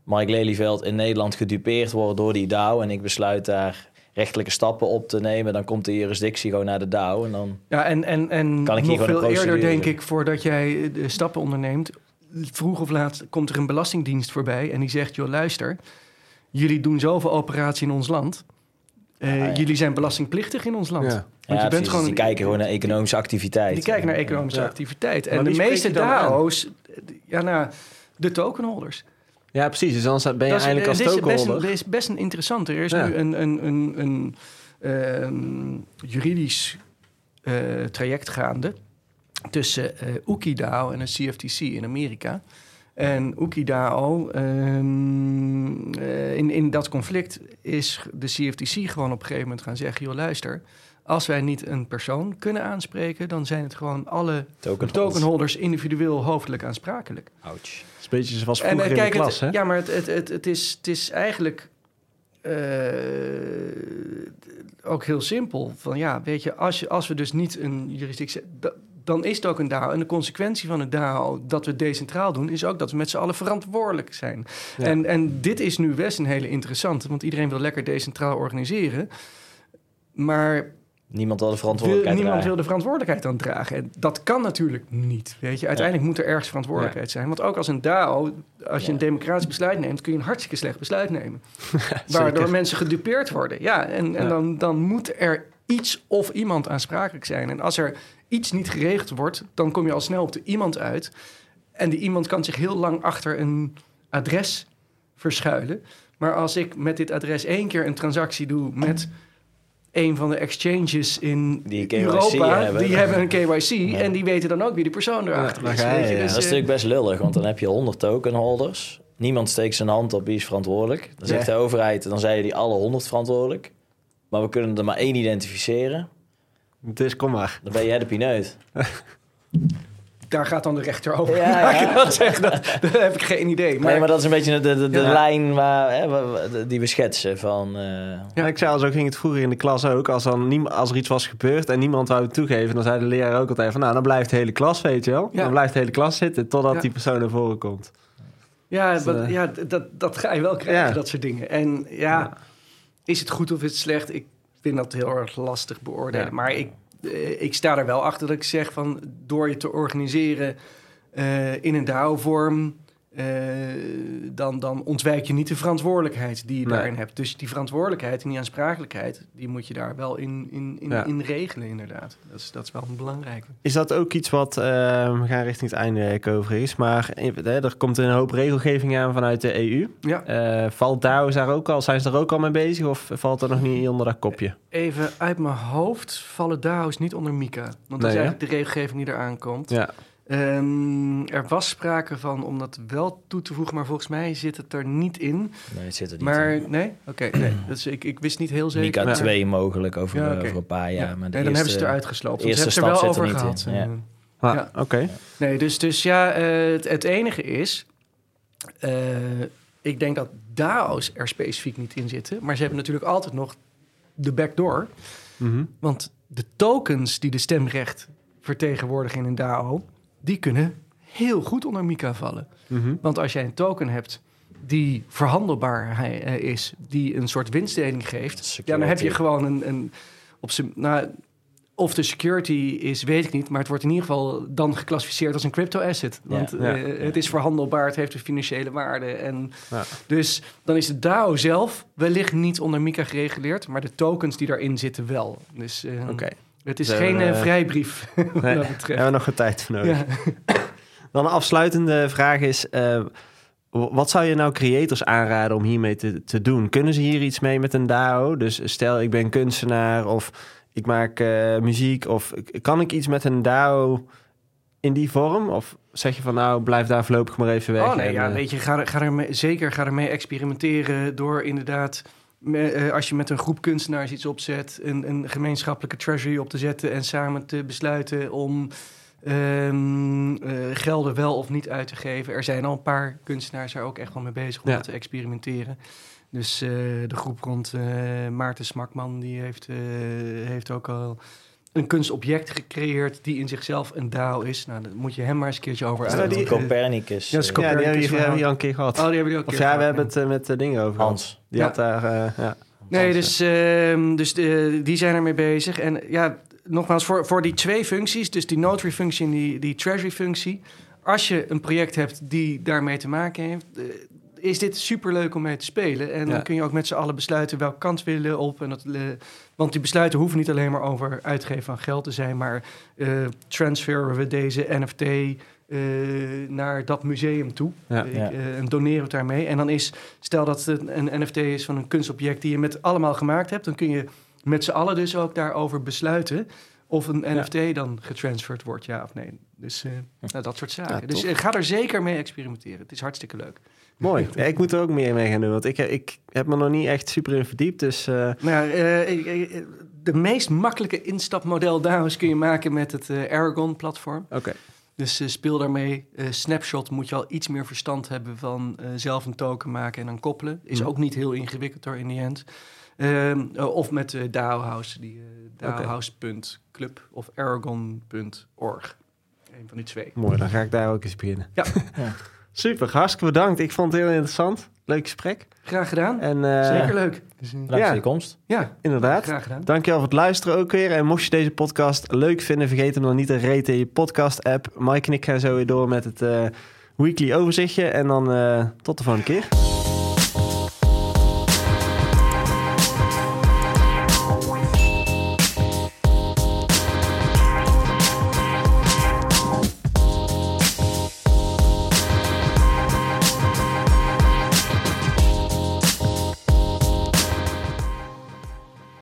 Mike Lelyveld, in Nederland gedupeerd word door die DAO... en ik besluit daar rechtelijke stappen op te nemen... dan komt de jurisdictie gewoon naar de DAO en dan... Ja, en, en, en Kan ik hier nog gewoon veel eerder, denk ik, voordat jij de stappen onderneemt... vroeg of laat komt er een belastingdienst voorbij... en die zegt, joh, luister, jullie doen zoveel operatie in ons land... Eh, Ah, ja. Jullie zijn belastingplichtig in ons land. Ja. Want ja, je bent precies, gewoon... die kijken gewoon naar economische activiteit. Die kijken naar economische Ja. activiteit. Maar En de meeste? DAO's, ja, nou, de tokenholders. Ja, precies. Dus dan ben je Dat eigenlijk als is een, tokenholder. dit is best een interessante. Er is Ja. nu een, een, een, een ehm, juridisch eh, traject gaande tussen eh UkiDAO en een CFTC in Amerika. En UkiDAO, ehm, eh, in, in dat conflict is de CFTC gewoon op een gegeven moment gaan zeggen... joh, luister, als wij niet een persoon kunnen aanspreken... dan zijn het gewoon alle Token tokenholders individueel hoofdelijk aansprakelijk. Ouch. Het is een beetje zoals En vroeger eh, in de klas, het, hè? ja, maar het, het, het, het, is, het is eigenlijk eh, ook heel simpel. Van ja, weet je, als, je, als we dus niet een juridictie... da- dan is het ook een DAO. En de consequentie van een DAO dat we decentraal doen, is ook dat we met z'n allen verantwoordelijk zijn. Ja. En, en dit is nu best een hele interessante, want iedereen wil lekker decentraal organiseren. Maar Niemand wil de verantwoordelijkheid niemand dragen. wil de verantwoordelijkheid dan dragen. En dat kan natuurlijk niet. Weet je? Uiteindelijk moet er ergens verantwoordelijkheid zijn. Want ook als een DAO, als je Ja. een democratisch besluit neemt, kun je een hartstikke slecht besluit nemen. (laughs) Waardoor mensen gedupeerd worden. Ja, en, en. Dan, dan moet er iets of iemand aansprakelijk zijn. En als er iets niet geregeld wordt, dan kom je al snel op de iemand uit. En die iemand kan zich heel lang achter een adres verschuilen. Maar als ik met dit adres één keer een transactie doe met een van de exchanges in Die KYC Europa, hebben. die hebben een KYC (laughs) Ja. en die weten dan ook wie de persoon erachter daar is. je. ja. Dus, dat is eh, natuurlijk best lullig, want dan heb je 100 token holders. Niemand steekt zijn hand op wie is verantwoordelijk. Dan zegt Ja. de overheid, dan zijn die alle 100 verantwoordelijk. Maar we kunnen er maar één identificeren. Dus kom maar. Dan ben jij de pineut. (laughs) daar gaat dan de rechter over. Ja, (laughs) Ja, ik kan zeggen, dat, dat heb ik geen idee. Maar, nee, maar dat is een beetje de, de, de Ja. lijn waar, hè, die we schetsen. Van, eh, Ja, ik zei al, zo ging het vroeger in de klas ook. Als, dan niem- als er iets was gebeurd en niemand wou het toegeven... dan zei de leraar ook altijd van... nou, dan blijft de hele klas, weet je wel. Ja. Dan blijft de hele klas zitten totdat Ja. die persoon naar voren komt. Ja, Dus, wat- eh, ja dat, dat ga je wel krijgen, Ja. dat soort dingen. En ja, Ja. is het goed of is het slecht? Ik vind dat heel erg lastig beoordelen. Ja. Maar ik, ik sta er wel achter dat ik zeg van... door je te organiseren eh, in een DAO-vorm... eh, dan, dan ontwijk je niet de verantwoordelijkheid die je Nee. daarin hebt. Dus die verantwoordelijkheid en die aansprakelijkheid... die moet je daar wel in, in, in, Ja. in regelen, inderdaad. Dat is, dat is wel een belangrijke. Is dat ook iets wat... eh, we gaan richting het einde werken overigens... maar eh, er komt een hoop regelgeving aan vanuit de EU. Ja, Eh, valt DAO's daar ook al... zijn ze er ook al mee bezig of valt er nog niet onder dat kopje? even uit mijn hoofd vallen DAO's niet onder MiCA. Want dat Nee, is eigenlijk de regelgeving die eraan komt. Ja, Ehm, er was sprake van om dat wel toe te voegen, maar volgens mij zit het er niet in. nee, het zit er niet Maar in. nee? Oké, nee. (clears throat) Dus ik, ik wist niet heel zeker. Mika maar- 2 mogelijk over, Ja, een paar jaar. Ja. Maar de nee, dan hebben ze eerste- het eruit gesloopt. de want Ze eerste hebben er stap wel over zit er gehad. niet in, Eh, Ah, Ja. oké. Nee, dus, dus ja, eh, het, het enige is... eh, ik denk dat DAO's er specifiek niet in zitten. Maar ze hebben natuurlijk altijd nog de backdoor. Mhm. Want de tokens die de stemrecht vertegenwoordigen in een DAO... die kunnen heel goed onder MiCA vallen. Mhm. Want als jij een token hebt die verhandelbaar eh, is, die een soort winstdeling geeft, Security. ja, dan heb je gewoon een, een op zijn, nou, of de security is, weet ik niet, maar het wordt in ieder geval dan geclassificeerd als een crypto asset. Ja. Want Ja. eh, het is verhandelbaar, het heeft een financiële waarde. En dus dan is de DAO zelf wellicht niet onder MiCA gereguleerd, maar de tokens die daarin zitten wel. Dus eh, Oké. Het is Dus, geen eh, eh, vrijbrief (laughs) wat Nee, dat (laughs) Daar betreft. hebben we nog wat tijd voor nodig. Ja. (laughs) Dan een afsluitende vraag is... eh, wat zou je nou creators aanraden om hiermee te, te doen? Kunnen ze hier iets mee met een DAO? Dus stel, ik ben kunstenaar of ik maak muziek... of kan ik iets met een DAO in die vorm? Of zeg je van nou, blijf daar voorlopig maar even weg? Oh nee, en, ja, weet je, ga, ga er mee, zeker ga ermee experimenteren door inderdaad, me- eh, als je met een groep kunstenaars iets opzet, een, een gemeenschappelijke treasury op te zetten en samen te besluiten om eh, gelden wel of niet uit te geven. Er zijn al een paar kunstenaars daar ook echt wel mee bezig om Ja. te experimenteren. Dus eh, de groep rond Maarten Smakman, die heeft, heeft ook al een kunstobject gecreëerd die in zichzelf een DAO is. Nou, daar moet je hem maar eens een keertje over dat die- uit. Copernicus? Ja, dat is eh, ja, die hebben we Copernicus hebben we al een keer gehad. Oh, die hebben jullie ook of een keer ja, we hebben het eh, met de dingen over. Hans. Die Ja. had daar... eh, ja. Nee, dus, ehm, dus die zijn ermee bezig. En ja, nogmaals, voor, voor die twee functies, dus die notary-functie en die, die treasury-functie, als je een project hebt die daarmee te maken heeft, is dit superleuk om mee te spelen. En Ja. dan kun je ook met z'n allen besluiten welke kant willen op. En dat, eh, want die besluiten hoeven niet alleen maar over uitgeven van geld te zijn, maar eh, transferen we deze NFT eh, naar dat museum toe. Ja. Ja. eh, en doneren we het daarmee. En dan is, stel dat het een, NFT is van een kunstobject die je met allemaal gemaakt hebt, dan kun je met z'n allen dus ook daarover besluiten of een Ja. NFT dan getransferd wordt, ja of nee. Dus eh, nou, dat soort zaken. Ja, dus ga er zeker mee experimenteren. Het is hartstikke leuk. Mooi. Ja, ik moet er ook meer mee gaan doen, want ik, ik heb me nog niet echt super in verdiept. Dus eh, Nou ja, eh, de meest makkelijke instapmodel DAO's kun je maken met het eh, Aragon-platform. oké. Dus eh, speel daarmee. Eh, Snapshot moet je al iets meer verstand hebben van eh, zelf een token maken en dan koppelen. Is Mhm. ook niet heel ingewikkeld hoor in die end. Ehm, eh, of met uh, DAO House, die uh, DAOhouse.club of Aragon.org. Een van die twee. Mooi, dan ga ik daar ook eens beginnen. Ja. (laughs) Ja. Super, hartstikke bedankt. Ik vond het heel interessant. Leuk gesprek. Graag gedaan. En, uh, Zeker leuk. Dus, Bedankt Ja. voor je komst. Ja, Inderdaad. graag gedaan. Dankjewel voor het luisteren ook weer. En mocht je deze podcast leuk vinden, vergeet hem dan niet te raten in je podcast-app. Mike en ik gaan zo weer door met het uh, weekly overzichtje. En dan uh, tot de volgende keer.